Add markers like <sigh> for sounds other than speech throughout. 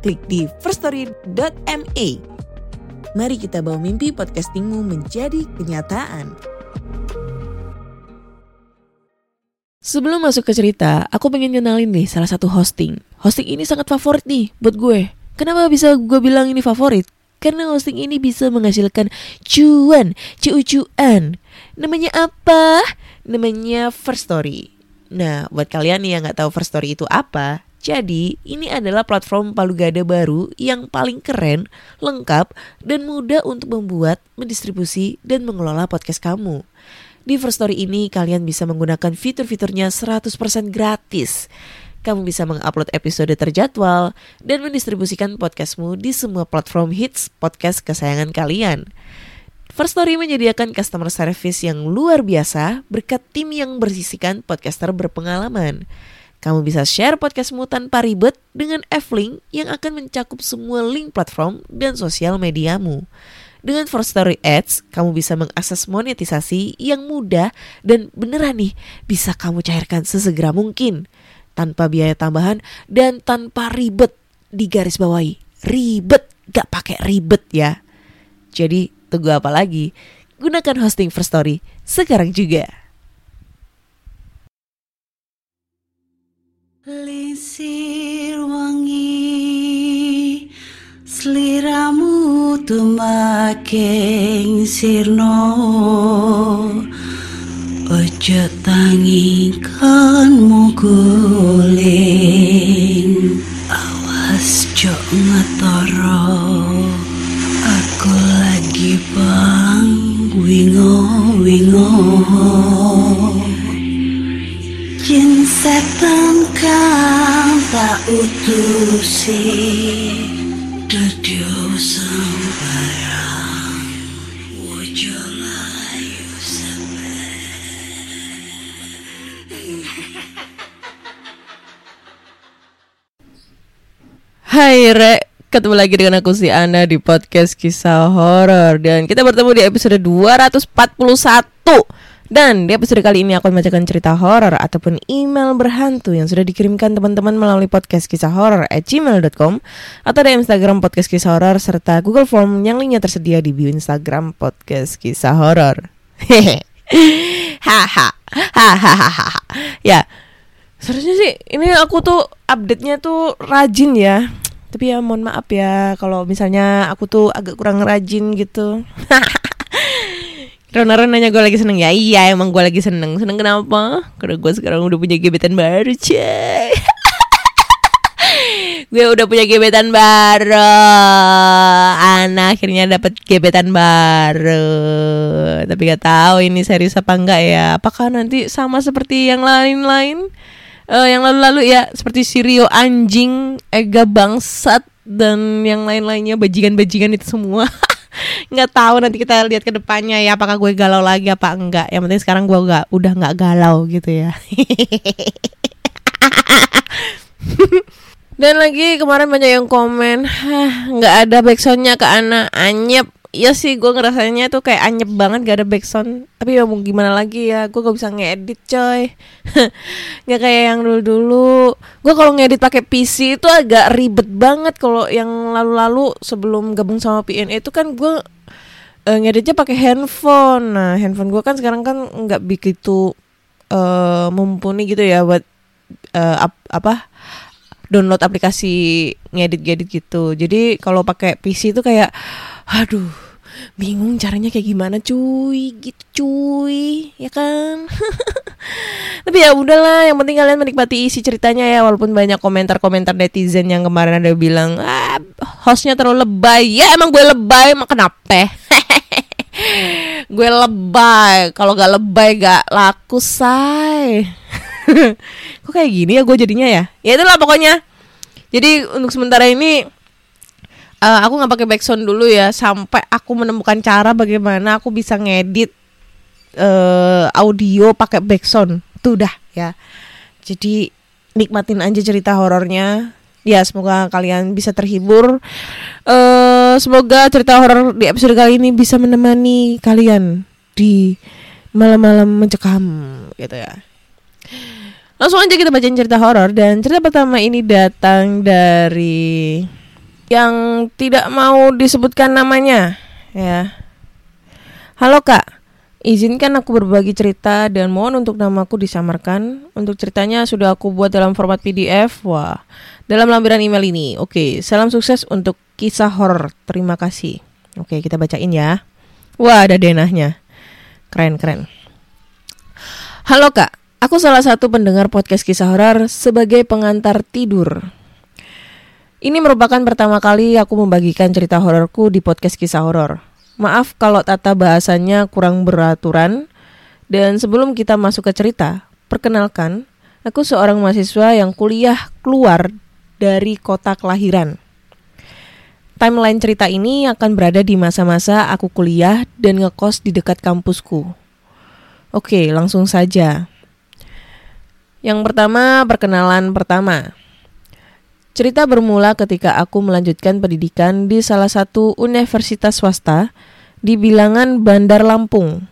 klik di firststory.me. Mari kita bawa mimpi podcastingmu menjadi kenyataan. Sebelum masuk ke cerita, aku pengen kenalin nih salah satu hosting. Hosting ini sangat favorit nih buat gue. Kenapa bisa gue bilang ini favorit? Karena hosting ini bisa menghasilkan cuan, cuan. Namanya apa? Namanya First Story. Nah, buat kalian yang nggak tahu First Story itu apa, jadi ini adalah platform palu gada baru yang paling keren, lengkap, dan mudah untuk membuat, mendistribusi, dan mengelola podcast kamu. Di First Story ini kalian bisa menggunakan fitur-fiturnya 100% gratis kamu bisa mengupload episode terjadwal dan mendistribusikan podcastmu di semua platform hits podcast kesayangan kalian. First Story menyediakan customer service yang luar biasa berkat tim yang bersisikan podcaster berpengalaman. Kamu bisa share podcastmu tanpa ribet dengan F-Link yang akan mencakup semua link platform dan sosial mediamu. Dengan First Story Ads, kamu bisa mengakses monetisasi yang mudah dan beneran nih bisa kamu cairkan sesegera mungkin tanpa biaya tambahan dan tanpa ribet di garis bawahi. Ribet, gak pakai ribet ya. Jadi tunggu apa lagi? Gunakan hosting First Story sekarang juga. Lisir wangi Seliramu tumaking sirno. Ojo tangingkanmu guling Awas jok ngetoro. Aku lagi bang wingo wingo setan kang tak utusi Dadyo sembarang Wojo layu Hai Re, ketemu lagi dengan aku si Ana di podcast kisah horor. Dan kita bertemu di episode 241. Dan di episode kali ini aku membacakan cerita horor ataupun email berhantu yang sudah dikirimkan teman-teman melalui podcast kisah horor at gmail.com atau di Instagram podcast kisah horor serta Google Form yang linknya tersedia di bio Instagram podcast kisah horor. Hehe. Haha. Hahaha. Ya, Seharusnya sih ini aku tuh update-nya tuh rajin ya. Tapi ya mohon maaf ya kalau misalnya aku tuh agak kurang rajin gitu. <laughs> Rona nanya gue lagi seneng. Ya Iya emang gue lagi seneng. Seneng kenapa? Karena gue sekarang udah punya gebetan baru cuy. <laughs> Gue udah punya gebetan baru. Ana akhirnya dapet gebetan baru. Tapi gak tahu ini serius apa enggak ya. Apakah nanti sama seperti yang lain-lain? Eh, Yang lalu-lalu ya Seperti Sirio anjing Ega bangsat Dan yang lain-lainnya. Bajingan-bajingan itu semua <laughs> nggak tahu nanti kita lihat ke depannya ya apakah gue galau lagi apa enggak. Yang penting sekarang gue nggak udah nggak galau gitu ya. <laughs> Dan lagi kemarin banyak yang komen "Hah, nggak ada backsoundnya ke anak anyep Iya sih gue ngerasanya tuh kayak anyep banget gak ada backsound. Tapi ya mau gimana lagi ya Gue gak bisa ngedit coy. <laughs> Gak kayak yang dulu-dulu. Gue kalau ngedit pakai PC itu agak ribet banget. Kalau yang lalu-lalu sebelum gabung sama PNE itu kan gue eh, ngeditnya pakai handphone. Nah handphone gue kan sekarang kan nggak begitu eh, mumpuni gitu ya Buat eh, ap- apa download aplikasi ngedit-ngedit gitu. Jadi kalau pakai PC itu kayak aduh, bingung caranya kayak gimana cuy, gitu cuy, ya kan? <laughs> Tapi ya udahlah, yang penting kalian menikmati isi ceritanya ya walaupun banyak komentar-komentar netizen yang kemarin ada bilang, "Ah, hostnya terlalu lebay." Ya emang gue lebay, emang kenapa? <laughs> gue lebay, kalau gak lebay gak laku, say. <laughs> Kok kayak gini ya gue jadinya ya? Ya itulah pokoknya. Jadi untuk sementara ini eh, aku nggak pakai backsound dulu ya sampai aku menemukan cara bagaimana aku bisa ngedit eh, audio pakai backsound. Tuh dah ya. Jadi nikmatin aja cerita horornya. Ya semoga kalian bisa terhibur. eh semoga cerita horor di episode kali ini bisa menemani kalian di malam-malam mencekam gitu ya. Langsung aja kita bacain cerita horor dan cerita pertama ini datang dari yang tidak mau disebutkan namanya ya. Halo Kak, izinkan aku berbagi cerita dan mohon untuk namaku disamarkan. Untuk ceritanya sudah aku buat dalam format PDF. Wah, dalam lampiran email ini. Oke, salam sukses untuk kisah horor. Terima kasih. Oke, kita bacain ya. Wah, ada denahnya. Keren, keren. Halo Kak, aku salah satu pendengar podcast kisah horor sebagai pengantar tidur. Ini merupakan pertama kali aku membagikan cerita hororku di podcast kisah horor. Maaf kalau tata bahasanya kurang beraturan. Dan sebelum kita masuk ke cerita, perkenalkan, aku seorang mahasiswa yang kuliah keluar dari kota kelahiran. Timeline cerita ini akan berada di masa-masa aku kuliah dan ngekos di dekat kampusku. Oke, langsung saja. Yang pertama, perkenalan pertama. Cerita bermula ketika aku melanjutkan pendidikan di salah satu universitas swasta di bilangan Bandar Lampung.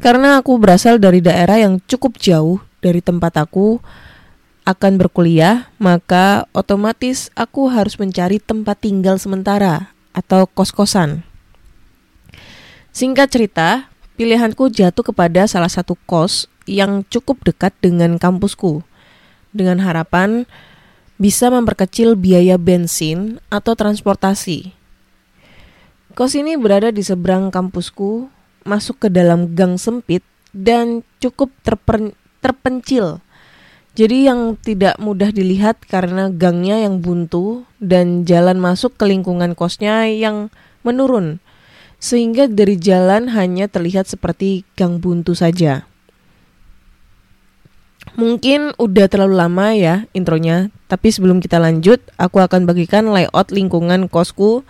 Karena aku berasal dari daerah yang cukup jauh dari tempat aku akan berkuliah, maka otomatis aku harus mencari tempat tinggal sementara atau kos-kosan. Singkat cerita, pilihanku jatuh kepada salah satu kos yang cukup dekat dengan kampusku. Dengan harapan bisa memperkecil biaya bensin atau transportasi. Kos ini berada di seberang kampusku, masuk ke dalam gang sempit dan cukup terper- terpencil. Jadi yang tidak mudah dilihat karena gangnya yang buntu dan jalan masuk ke lingkungan kosnya yang menurun. Sehingga dari jalan hanya terlihat seperti gang buntu saja. Mungkin udah terlalu lama ya intronya, tapi sebelum kita lanjut, aku akan bagikan layout lingkungan kosku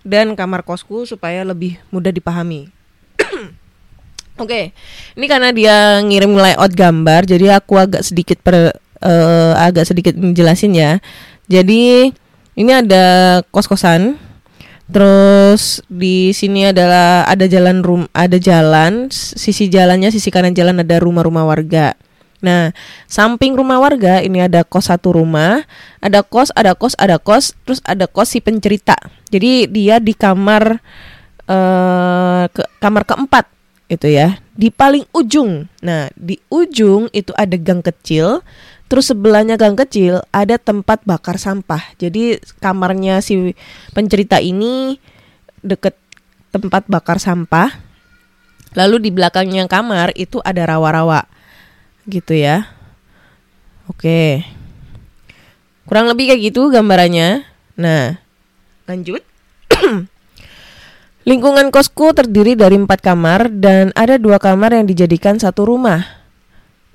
dan kamar kosku supaya lebih mudah dipahami. <clears throat> Oke, ini karena dia ngirim layout gambar, jadi aku agak sedikit per, eh, agak sedikit menjelasin ya. Jadi ini ada kos-kosan, terus di sini adalah ada jalan rum, ada jalan, sisi jalannya sisi kanan jalan ada rumah-rumah warga. Nah, samping rumah warga ini ada kos satu rumah, ada kos, ada kos, ada kos, terus ada kos si pencerita. Jadi dia di kamar eh ke, kamar keempat itu ya, di paling ujung. Nah, di ujung itu ada gang kecil, terus sebelahnya gang kecil ada tempat bakar sampah. Jadi kamarnya si pencerita ini deket tempat bakar sampah. Lalu di belakangnya kamar itu ada rawa-rawa gitu ya. Oke. Kurang lebih kayak gitu gambarannya. Nah, lanjut. <clears throat> Lingkungan kosku terdiri dari empat kamar dan ada dua kamar yang dijadikan satu rumah.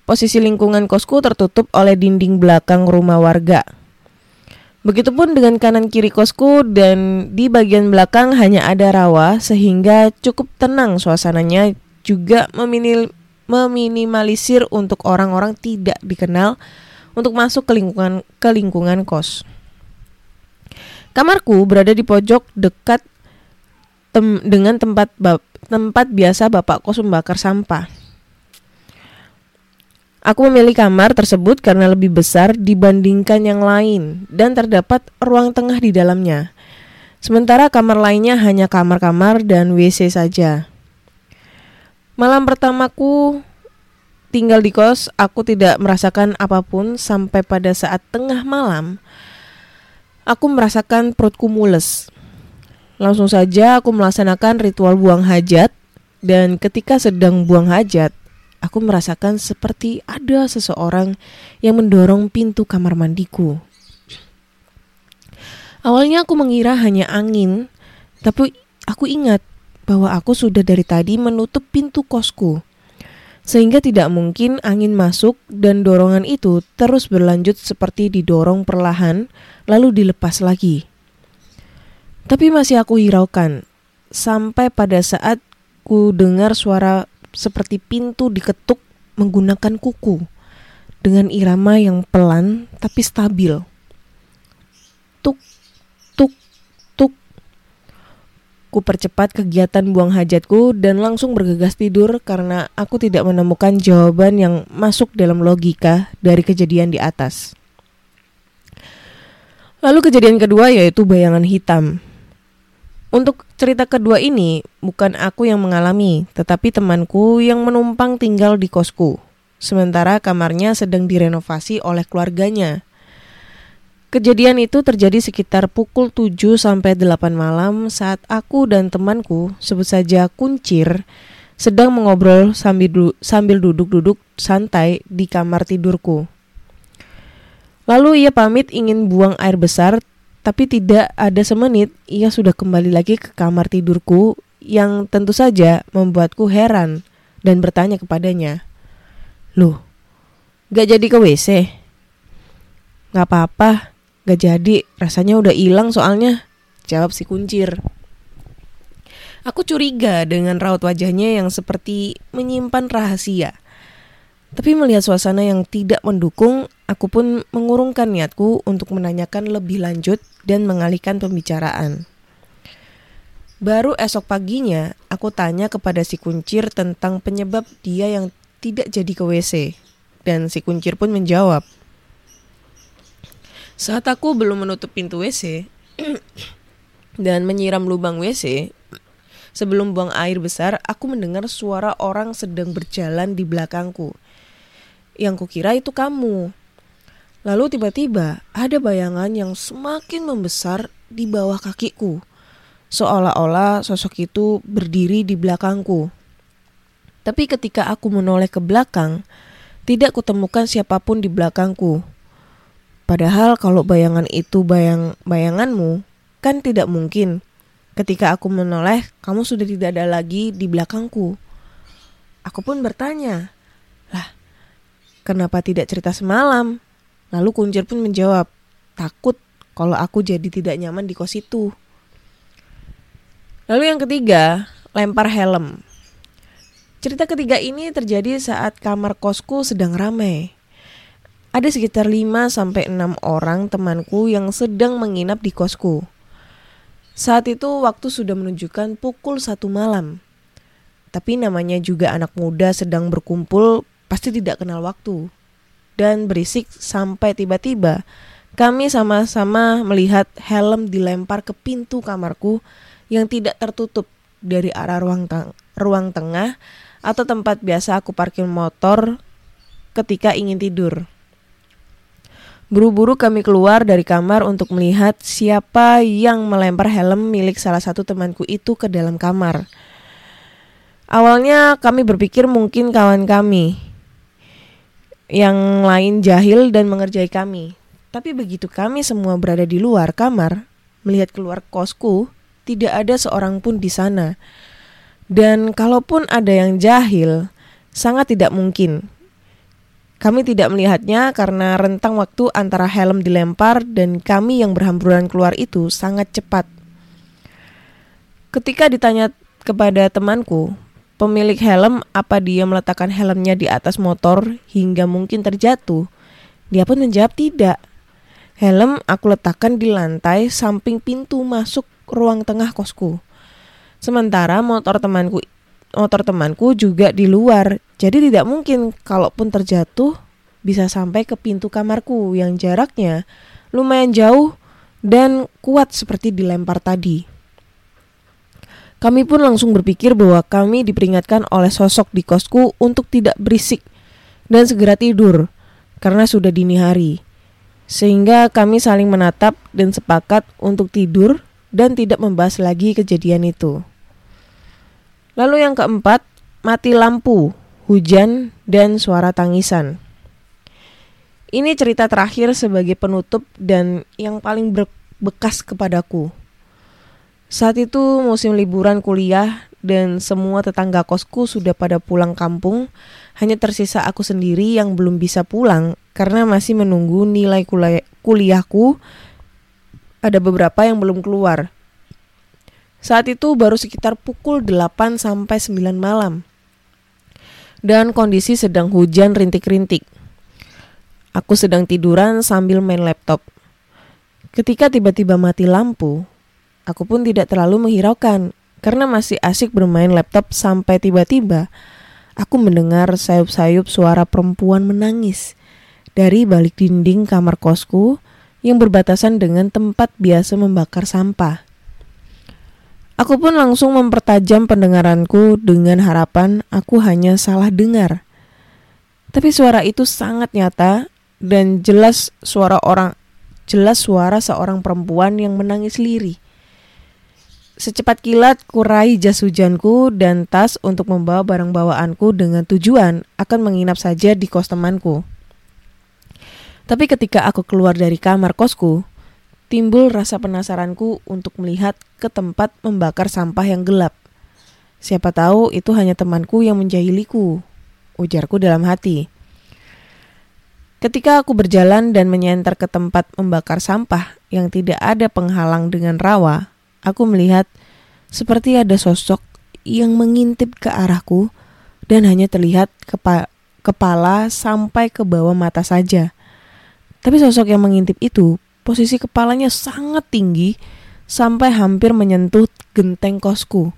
Posisi lingkungan kosku tertutup oleh dinding belakang rumah warga. Begitupun dengan kanan kiri kosku dan di bagian belakang hanya ada rawa sehingga cukup tenang suasananya juga meminil meminimalisir untuk orang-orang tidak dikenal untuk masuk ke lingkungan ke lingkungan kos. Kamarku berada di pojok dekat tem dengan tempat tempat biasa bapak kos membakar sampah. Aku memilih kamar tersebut karena lebih besar dibandingkan yang lain dan terdapat ruang tengah di dalamnya. Sementara kamar lainnya hanya kamar-kamar dan WC saja. Malam pertamaku tinggal di kos, aku tidak merasakan apa pun sampai pada saat tengah malam. Aku merasakan perutku mules. Langsung saja aku melaksanakan ritual buang hajat dan ketika sedang buang hajat, aku merasakan seperti ada seseorang yang mendorong pintu kamar mandiku. Awalnya aku mengira hanya angin, tapi aku ingat bahwa aku sudah dari tadi menutup pintu kosku. Sehingga tidak mungkin angin masuk dan dorongan itu terus berlanjut seperti didorong perlahan lalu dilepas lagi. Tapi masih aku hiraukan sampai pada saat ku dengar suara seperti pintu diketuk menggunakan kuku dengan irama yang pelan tapi stabil. Ku percepat kegiatan buang hajatku dan langsung bergegas tidur karena aku tidak menemukan jawaban yang masuk dalam logika dari kejadian di atas. Lalu kejadian kedua yaitu bayangan hitam. Untuk cerita kedua ini bukan aku yang mengalami, tetapi temanku yang menumpang tinggal di kosku. Sementara kamarnya sedang direnovasi oleh keluarganya. Kejadian itu terjadi sekitar pukul 7 sampai 8 malam saat aku dan temanku, sebut saja Kuncir, sedang mengobrol sambil du sambil duduk-duduk santai di kamar tidurku. Lalu ia pamit ingin buang air besar, tapi tidak ada semenit ia sudah kembali lagi ke kamar tidurku yang tentu saja membuatku heran dan bertanya kepadanya. Loh, gak jadi ke WC? Gak apa-apa, Gak jadi, rasanya udah hilang soalnya. Jawab si kuncir. Aku curiga dengan raut wajahnya yang seperti menyimpan rahasia. Tapi melihat suasana yang tidak mendukung, aku pun mengurungkan niatku untuk menanyakan lebih lanjut dan mengalihkan pembicaraan. Baru esok paginya, aku tanya kepada si kuncir tentang penyebab dia yang tidak jadi ke WC. Dan si kuncir pun menjawab, saat aku belum menutup pintu WC <clears throat> dan menyiram lubang WC, sebelum buang air besar, aku mendengar suara orang sedang berjalan di belakangku. Yang kukira itu kamu. Lalu tiba-tiba ada bayangan yang semakin membesar di bawah kakiku. Seolah-olah sosok itu berdiri di belakangku. Tapi ketika aku menoleh ke belakang, tidak kutemukan siapa pun di belakangku. Padahal kalau bayangan itu bayang bayanganmu, kan tidak mungkin. Ketika aku menoleh, kamu sudah tidak ada lagi di belakangku. Aku pun bertanya, lah, kenapa tidak cerita semalam? Lalu kuncir pun menjawab, takut kalau aku jadi tidak nyaman di kos itu. Lalu yang ketiga, lempar helm. Cerita ketiga ini terjadi saat kamar kosku sedang ramai. Ada sekitar 5 sampai 6 orang temanku yang sedang menginap di kosku. Saat itu waktu sudah menunjukkan pukul satu malam. Tapi namanya juga anak muda sedang berkumpul pasti tidak kenal waktu. Dan berisik sampai tiba-tiba kami sama-sama melihat helm dilempar ke pintu kamarku yang tidak tertutup dari arah ruang, teng ruang tengah atau tempat biasa aku parkir motor ketika ingin tidur. Buru-buru kami keluar dari kamar untuk melihat siapa yang melempar helm milik salah satu temanku itu ke dalam kamar. Awalnya kami berpikir mungkin kawan kami yang lain jahil dan mengerjai kami. Tapi begitu kami semua berada di luar kamar, melihat keluar kosku, tidak ada seorang pun di sana. Dan kalaupun ada yang jahil, sangat tidak mungkin kami tidak melihatnya karena rentang waktu antara helm dilempar dan kami yang berhamburan keluar itu sangat cepat. Ketika ditanya kepada temanku, pemilik helm apa dia meletakkan helmnya di atas motor hingga mungkin terjatuh, dia pun menjawab tidak. Helm aku letakkan di lantai samping pintu masuk ruang tengah kosku. Sementara motor temanku motor temanku juga di luar. Jadi tidak mungkin kalaupun terjatuh bisa sampai ke pintu kamarku yang jaraknya lumayan jauh dan kuat seperti dilempar tadi. Kami pun langsung berpikir bahwa kami diperingatkan oleh sosok di kosku untuk tidak berisik dan segera tidur karena sudah dini hari. Sehingga kami saling menatap dan sepakat untuk tidur dan tidak membahas lagi kejadian itu. Lalu yang keempat, mati lampu, hujan, dan suara tangisan. Ini cerita terakhir sebagai penutup dan yang paling berbekas kepadaku. Saat itu musim liburan kuliah dan semua tetangga kosku sudah pada pulang kampung, hanya tersisa aku sendiri yang belum bisa pulang karena masih menunggu nilai kuliahku. Ada beberapa yang belum keluar. Saat itu baru sekitar pukul 8 sampai 9 malam. Dan kondisi sedang hujan rintik-rintik. Aku sedang tiduran sambil main laptop. Ketika tiba-tiba mati lampu, aku pun tidak terlalu menghiraukan karena masih asik bermain laptop sampai tiba-tiba aku mendengar sayup-sayup suara perempuan menangis dari balik dinding kamar kosku yang berbatasan dengan tempat biasa membakar sampah. Aku pun langsung mempertajam pendengaranku dengan harapan aku hanya salah dengar. Tapi suara itu sangat nyata dan jelas suara orang jelas suara seorang perempuan yang menangis lirih. Secepat kilat kurai jas hujanku dan tas untuk membawa barang bawaanku dengan tujuan akan menginap saja di kos temanku. Tapi ketika aku keluar dari kamar kosku, timbul rasa penasaranku untuk melihat ke tempat membakar sampah yang gelap. Siapa tahu itu hanya temanku yang menjahiliku, ujarku dalam hati. Ketika aku berjalan dan menyenter ke tempat membakar sampah yang tidak ada penghalang dengan rawa, aku melihat seperti ada sosok yang mengintip ke arahku dan hanya terlihat kepa kepala sampai ke bawah mata saja. Tapi sosok yang mengintip itu, posisi kepalanya sangat tinggi sampai hampir menyentuh genteng kosku.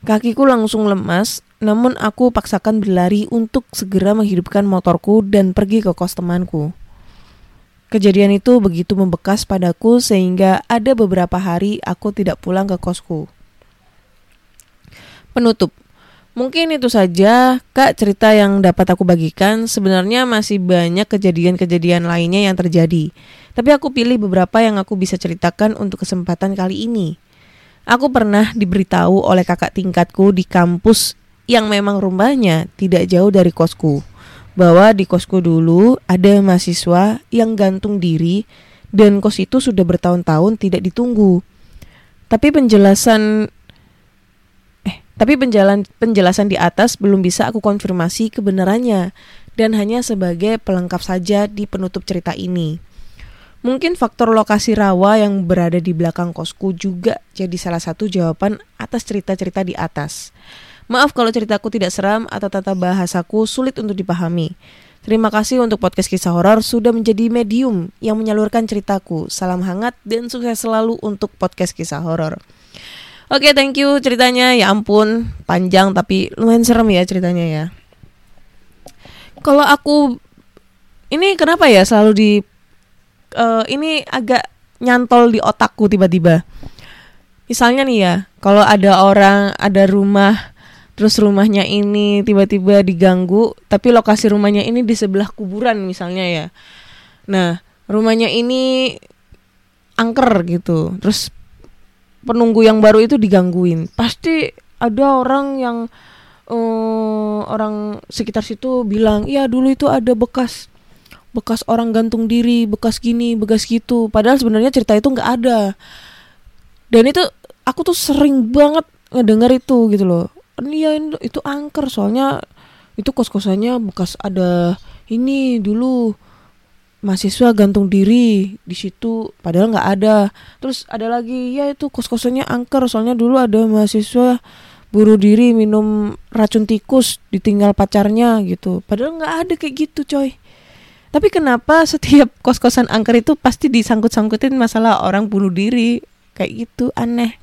Kakiku langsung lemas, namun aku paksakan berlari untuk segera menghidupkan motorku dan pergi ke kos temanku. Kejadian itu begitu membekas padaku sehingga ada beberapa hari aku tidak pulang ke kosku. Penutup. Mungkin itu saja Kak cerita yang dapat aku bagikan. Sebenarnya masih banyak kejadian-kejadian lainnya yang terjadi. Tapi aku pilih beberapa yang aku bisa ceritakan untuk kesempatan kali ini. Aku pernah diberitahu oleh kakak tingkatku di kampus yang memang rumahnya tidak jauh dari kosku. Bahwa di kosku dulu ada mahasiswa yang gantung diri dan kos itu sudah bertahun-tahun tidak ditunggu. Tapi penjelasan tapi penjalan penjelasan di atas belum bisa aku konfirmasi kebenarannya dan hanya sebagai pelengkap saja di penutup cerita ini. Mungkin faktor lokasi rawa yang berada di belakang kosku juga jadi salah satu jawaban atas cerita-cerita di atas. Maaf kalau ceritaku tidak seram atau tata bahasaku sulit untuk dipahami. Terima kasih untuk podcast kisah horor sudah menjadi medium yang menyalurkan ceritaku. Salam hangat dan sukses selalu untuk podcast kisah horor. Oke, thank you ceritanya. Ya ampun, panjang tapi lumayan serem ya ceritanya ya. Kalau aku ini kenapa ya selalu di uh, ini agak nyantol di otakku tiba-tiba. Misalnya nih ya, kalau ada orang, ada rumah, terus rumahnya ini tiba-tiba diganggu, tapi lokasi rumahnya ini di sebelah kuburan misalnya ya. Nah, rumahnya ini angker gitu, terus penunggu yang baru itu digangguin, pasti ada orang yang uh, orang sekitar situ bilang, iya dulu itu ada bekas bekas orang gantung diri, bekas gini, bekas gitu. Padahal sebenarnya cerita itu nggak ada. Dan itu aku tuh sering banget ngedenger itu gitu loh. Iya itu angker soalnya itu kos-kosannya bekas ada ini dulu mahasiswa gantung diri di situ padahal nggak ada. Terus ada lagi ya itu kos-kosannya angker. Soalnya dulu ada mahasiswa bunuh diri minum racun tikus ditinggal pacarnya gitu. Padahal nggak ada kayak gitu coy. Tapi kenapa setiap <laughs> kos-kosan angker itu pasti disangkut-sangkutin masalah orang bunuh diri? Kayak gitu aneh.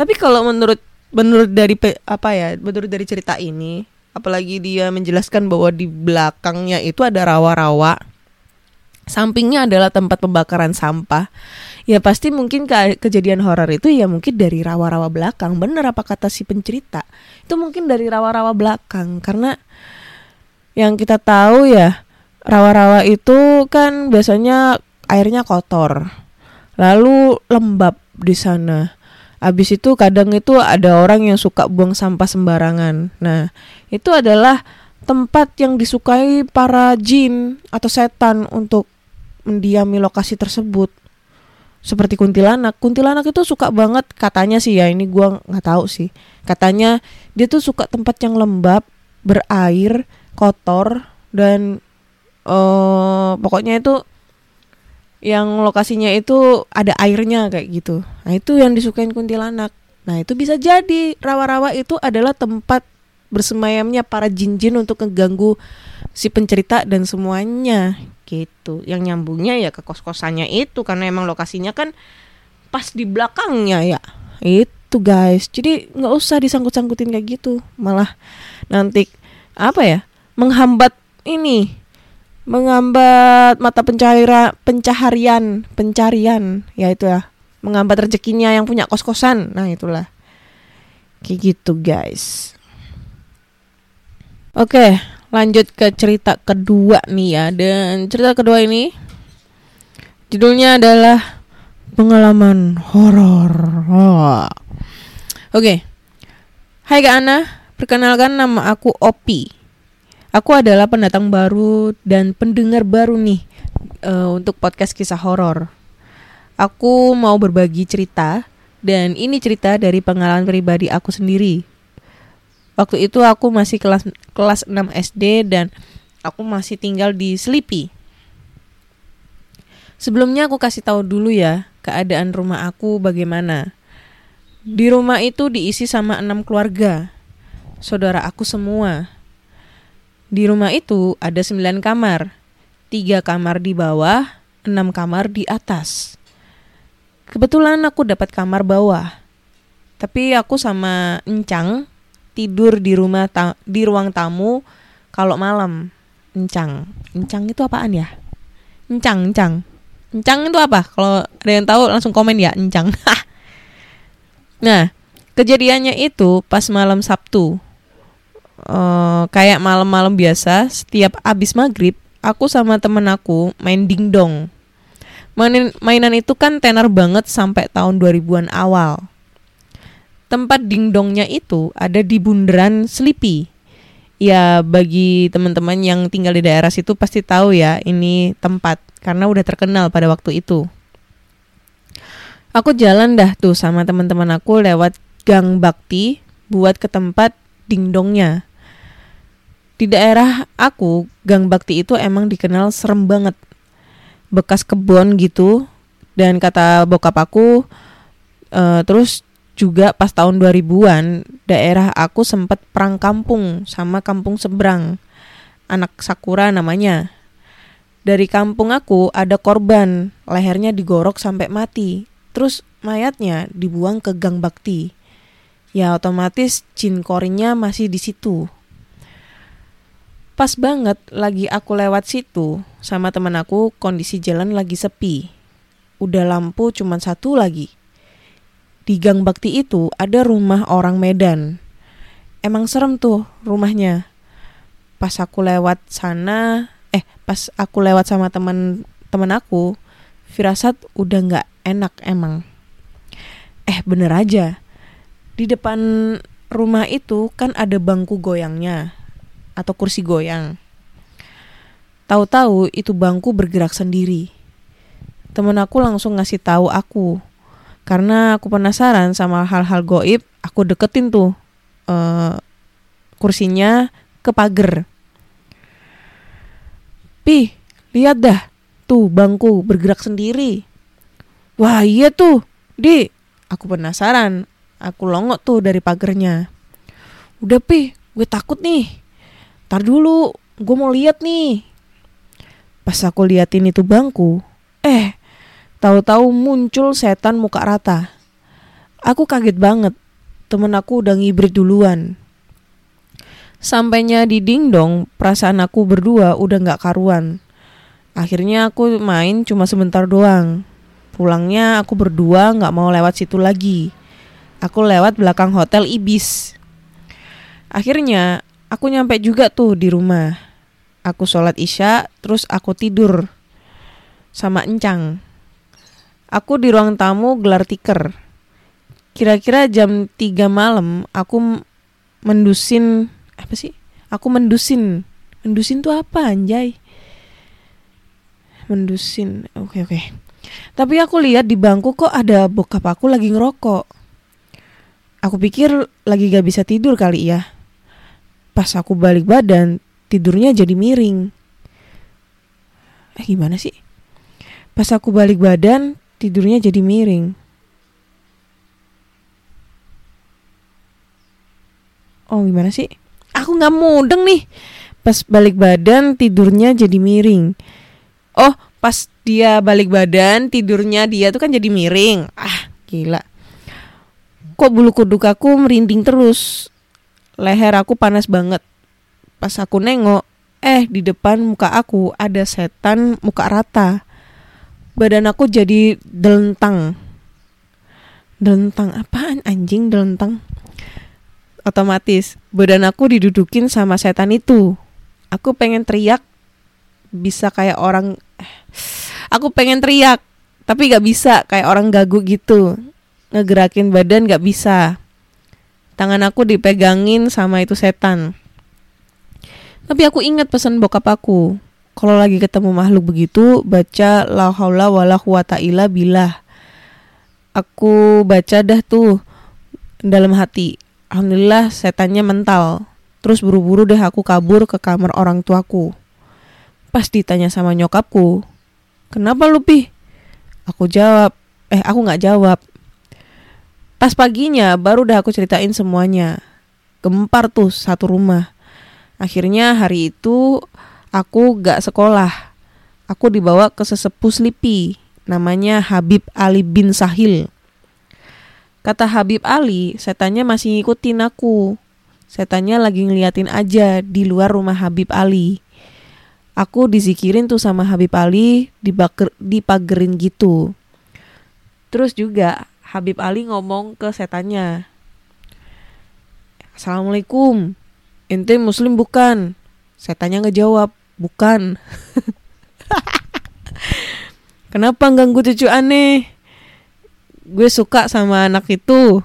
Tapi kalau menurut menurut dari apa ya, menurut dari cerita ini, apalagi dia menjelaskan bahwa di belakangnya itu ada rawa-rawa. Sampingnya adalah tempat pembakaran sampah. Ya pasti mungkin ke kejadian horor itu ya mungkin dari rawa-rawa belakang. Bener apa kata si pencerita? Itu mungkin dari rawa-rawa belakang karena yang kita tahu ya rawa-rawa itu kan biasanya airnya kotor, lalu lembab di sana. Abis itu kadang itu ada orang yang suka buang sampah sembarangan. Nah, itu adalah tempat yang disukai para jin atau setan untuk mendiami lokasi tersebut. Seperti kuntilanak. Kuntilanak itu suka banget katanya sih ya, ini gua nggak tahu sih. Katanya dia tuh suka tempat yang lembab, berair, kotor dan uh, pokoknya itu yang lokasinya itu ada airnya kayak gitu. Nah, itu yang disukain kuntilanak. Nah, itu bisa jadi rawa-rawa itu adalah tempat bersemayamnya para jin-jin untuk ngeganggu si pencerita dan semuanya gitu. Yang nyambungnya ya ke kos-kosannya itu karena emang lokasinya kan pas di belakangnya ya. Itu guys. Jadi nggak usah disangkut-sangkutin kayak gitu. Malah nanti apa ya? Menghambat ini menghambat mata pencaharian pencaharian pencarian ya itu ya menghambat rezekinya yang punya kos-kosan nah itulah kayak gitu guys oke lanjut ke cerita kedua nih ya dan cerita kedua ini judulnya adalah pengalaman horor oh. oke hai kak Ana perkenalkan nama aku Opi Aku adalah pendatang baru dan pendengar baru nih uh, untuk podcast kisah horor. Aku mau berbagi cerita dan ini cerita dari pengalaman pribadi aku sendiri. Waktu itu aku masih kelas kelas 6 SD dan aku masih tinggal di Sleepy. Sebelumnya aku kasih tahu dulu ya keadaan rumah aku bagaimana. Di rumah itu diisi sama enam keluarga, saudara aku semua di rumah itu ada sembilan kamar, tiga kamar di bawah, enam kamar di atas. Kebetulan aku dapat kamar bawah, tapi aku sama Encang tidur di rumah ta di ruang tamu kalau malam. Encang, Encang itu apaan ya? Encang, Encang, Encang itu apa? Kalau ada yang tahu langsung komen ya, Encang. <laughs> nah, kejadiannya itu pas malam Sabtu uh, kayak malam-malam biasa setiap abis maghrib aku sama temen aku main dingdong mainan itu kan tenar banget sampai tahun 2000-an awal tempat dingdongnya itu ada di bundaran Sleepy ya bagi teman-teman yang tinggal di daerah situ pasti tahu ya ini tempat karena udah terkenal pada waktu itu aku jalan dah tuh sama teman-teman aku lewat gang bakti buat ke tempat dingdongnya di daerah aku, Gang Bakti itu emang dikenal serem banget. Bekas kebun gitu. Dan kata bokap aku, uh, terus juga pas tahun 2000-an, daerah aku sempat perang kampung sama kampung seberang. Anak Sakura namanya. Dari kampung aku ada korban, lehernya digorok sampai mati. Terus mayatnya dibuang ke Gang Bakti. Ya otomatis jin korinya masih di situ. Pas banget lagi aku lewat situ sama temen aku kondisi jalan lagi sepi. Udah lampu cuma satu lagi. Di Gang Bakti itu ada rumah orang Medan. Emang serem tuh rumahnya. Pas aku lewat sana, eh pas aku lewat sama temen aku, firasat udah nggak enak emang. Eh bener aja, di depan rumah itu kan ada bangku goyangnya atau kursi goyang. Tahu-tahu itu bangku bergerak sendiri. Temen aku langsung ngasih tahu aku. Karena aku penasaran sama hal-hal goib, aku deketin tuh uh, kursinya ke pagar. Pi, lihat dah, tuh bangku bergerak sendiri. Wah iya tuh, di. Aku penasaran, aku longok tuh dari pagernya. Udah pi, gue takut nih. Tar dulu, gue mau lihat nih. Pas aku liatin itu bangku, eh, tahu-tahu muncul setan muka rata. Aku kaget banget. Temen aku udah ngibrit duluan. Sampainya di dingdong, perasaan aku berdua udah gak karuan. Akhirnya aku main cuma sebentar doang. Pulangnya aku berdua gak mau lewat situ lagi. Aku lewat belakang hotel Ibis. Akhirnya Aku nyampe juga tuh di rumah. Aku sholat isya, terus aku tidur sama encang. Aku di ruang tamu gelar tiker. Kira-kira jam 3 malam aku mendusin apa sih? Aku mendusin. Mendusin tuh apa anjay? Mendusin. Oke okay, oke. Okay. Tapi aku lihat di bangku kok ada bokap aku lagi ngerokok. Aku pikir lagi gak bisa tidur kali ya pas aku balik badan tidurnya jadi miring eh gimana sih pas aku balik badan, tidurnya jadi miring. Oh gimana sih? Aku nggak mudeng nih. Pas balik badan tidurnya jadi miring. Oh pas dia balik badan tidurnya dia tuh kan jadi miring. Ah gila. Kok bulu kuduk aku merinding terus. Leher aku panas banget. Pas aku nengok, eh di depan muka aku ada setan muka rata. Badan aku jadi delentang. Delentang apaan anjing delentang? otomatis badan aku didudukin sama setan itu. Aku pengen teriak bisa kayak orang <sighs> aku pengen teriak tapi gak bisa kayak orang gagu gitu. Ngegerakin badan gak bisa. Tangan aku dipegangin sama itu setan. Tapi aku ingat pesan bokap aku. Kalau lagi ketemu makhluk begitu, baca la haula wala quwata illa billah. Aku baca dah tuh dalam hati Alhamdulillah setannya mental. Terus buru-buru deh aku kabur ke kamar orang tuaku. Pas ditanya sama nyokapku, kenapa lu pi? Aku jawab, eh aku nggak jawab. Pas paginya baru dah aku ceritain semuanya. Gempar tuh satu rumah. Akhirnya hari itu aku gak sekolah. Aku dibawa ke sesepuh Slipi, namanya Habib Ali bin Sahil. Kata Habib Ali, setannya masih ngikutin aku. Setannya lagi ngeliatin aja di luar rumah Habib Ali. Aku dizikirin tuh sama Habib Ali, dibaker, dipagerin gitu. Terus juga Habib Ali ngomong ke setannya. Assalamualaikum, ente muslim bukan? Setannya ngejawab, bukan. Kenapa ganggu cucu aneh? gue suka sama anak itu.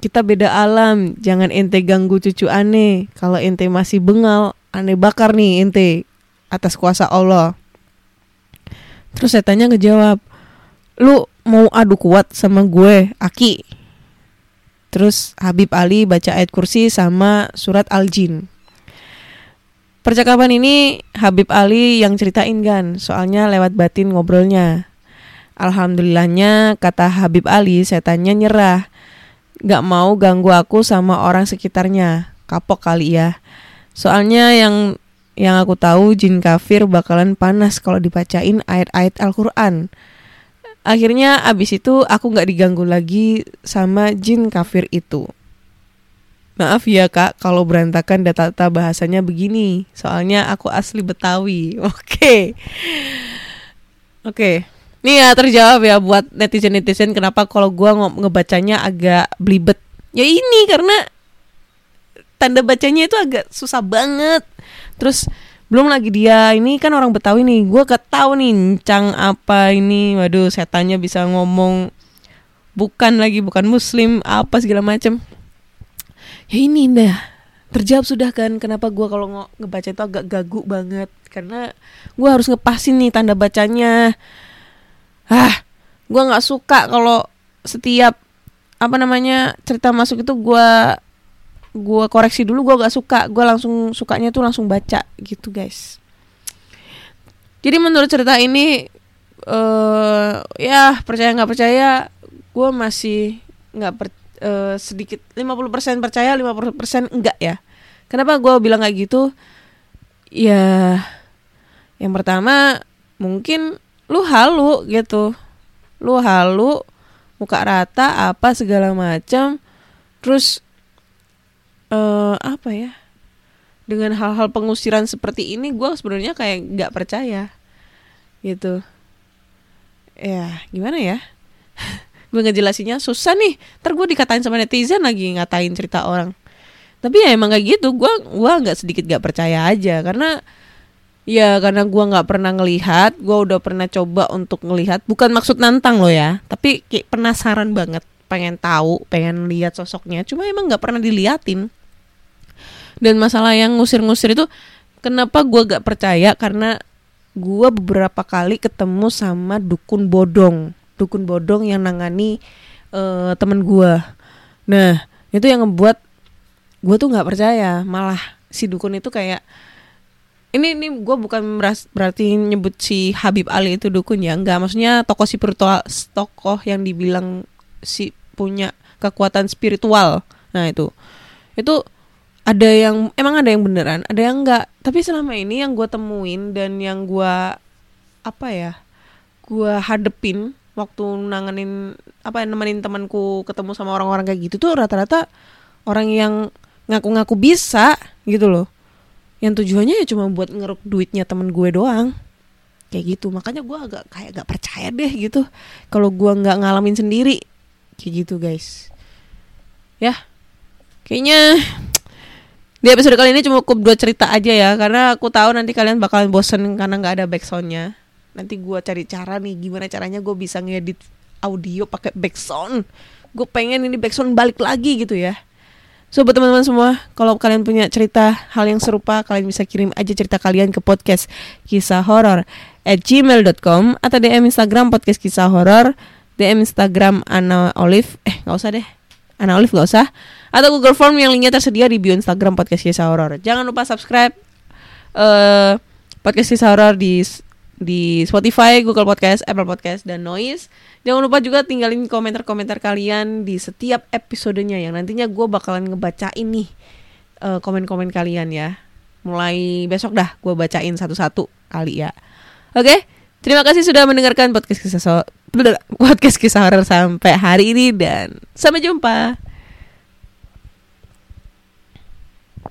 Kita beda alam. Jangan ente ganggu cucu aneh. Kalau ente masih bengal aneh bakar nih ente atas kuasa Allah. Terus saya tanya ngejawab lu mau adu kuat sama gue Aki? Terus Habib Ali baca ayat kursi sama surat Al-Jin percakapan ini Habib Ali yang ceritain kan soalnya lewat batin ngobrolnya. Alhamdulillahnya kata Habib Ali setannya nyerah. Gak mau ganggu aku sama orang sekitarnya. Kapok kali ya. Soalnya yang yang aku tahu jin kafir bakalan panas kalau dibacain ayat-ayat Al-Quran. Akhirnya abis itu aku gak diganggu lagi sama jin kafir itu Maaf ya kak kalau berantakan data-data bahasanya begini Soalnya aku asli Betawi <laughs> Oke. Oke. Nih ya terjawab ya buat netizen-netizen kenapa kalau gua ngebacanya agak blibet. Ya ini karena tanda bacanya itu agak susah banget. Terus belum lagi dia ini kan orang Betawi nih. Gua gak tahu nih cang apa ini. Waduh, setannya bisa ngomong bukan lagi bukan muslim apa segala macem Ya ini dah. Terjawab sudah kan kenapa gua kalau ngebaca itu agak gagu banget. Karena gua harus ngepasin nih tanda bacanya. Ah gue nggak suka kalau setiap apa namanya cerita masuk itu gue gue koreksi dulu gue gak suka. Gue langsung sukanya tuh langsung baca gitu guys. Jadi menurut cerita ini uh, ya percaya nggak percaya gue masih nggak per, uh, sedikit 50% percaya 50% enggak ya. Kenapa gue bilang kayak gitu? Ya yang pertama mungkin lu halu gitu. Lu halu muka rata apa segala macam terus uh, apa ya? Dengan hal-hal pengusiran seperti ini gue sebenarnya kayak nggak percaya. Gitu. Ya gimana ya <laughs> gue ngejelasinnya susah nih ter gue dikatain sama netizen lagi ngatain cerita orang tapi ya emang kayak gitu gue gua nggak sedikit gak percaya aja karena Ya karena gua nggak pernah ngelihat, gua udah pernah coba untuk ngelihat. Bukan maksud nantang lo ya, tapi kayak penasaran banget, pengen tahu, pengen lihat sosoknya. Cuma emang nggak pernah diliatin. Dan masalah yang ngusir-ngusir itu, kenapa gua gak percaya? Karena gua beberapa kali ketemu sama dukun bodong, dukun bodong yang nangani uh, temen gua. Nah itu yang ngebuat gua tuh nggak percaya, malah si dukun itu kayak ini ini gue bukan meras- berarti nyebut si Habib Ali itu dukun ya. Enggak maksudnya tokoh spiritual tokoh yang dibilang si punya kekuatan spiritual. Nah itu. Itu ada yang emang ada yang beneran ada yang enggak tapi selama ini yang gue temuin dan yang gue apa ya gue hadepin waktu nanganin apa nemenin temanku ketemu sama orang-orang kayak gitu tuh rata-rata orang yang ngaku-ngaku bisa gitu loh. Yang tujuannya ya cuma buat ngeruk duitnya temen gue doang. Kayak gitu. Makanya gue agak kayak gak percaya deh gitu kalau gue nggak ngalamin sendiri. Kayak gitu guys. Ya. Kayaknya di episode kali ini cuma cukup dua cerita aja ya. Karena aku tahu nanti kalian bakalan bosen karena nggak ada backsoundnya nanti gue cari cara nih gimana caranya gue bisa ngedit audio pakai backsound. Gue pengen ini backsound balik lagi gitu ya. So buat teman-teman semua, kalau kalian punya cerita hal yang serupa, kalian bisa kirim aja cerita kalian ke podcast kisah horor at gmail.com atau DM Instagram podcast kisah horor, DM Instagram Ana Olive, eh nggak usah deh, Ana Olive nggak usah, atau Google Form yang linknya tersedia di bio Instagram podcast kisah horor. Jangan lupa subscribe eh podcast kisah horor di di Spotify, Google Podcast, Apple Podcast, dan Noise. Jangan lupa juga tinggalin komentar-komentar kalian di setiap episodenya yang nantinya gue bakalan ngebacain nih eh, komen-komen kalian ya. Mulai besok dah gue bacain satu-satu kali ya. Oke, terima kasih sudah mendengarkan podcast kisah so <laughs> podcast kisah horor sampai hari ini dan sampai jumpa.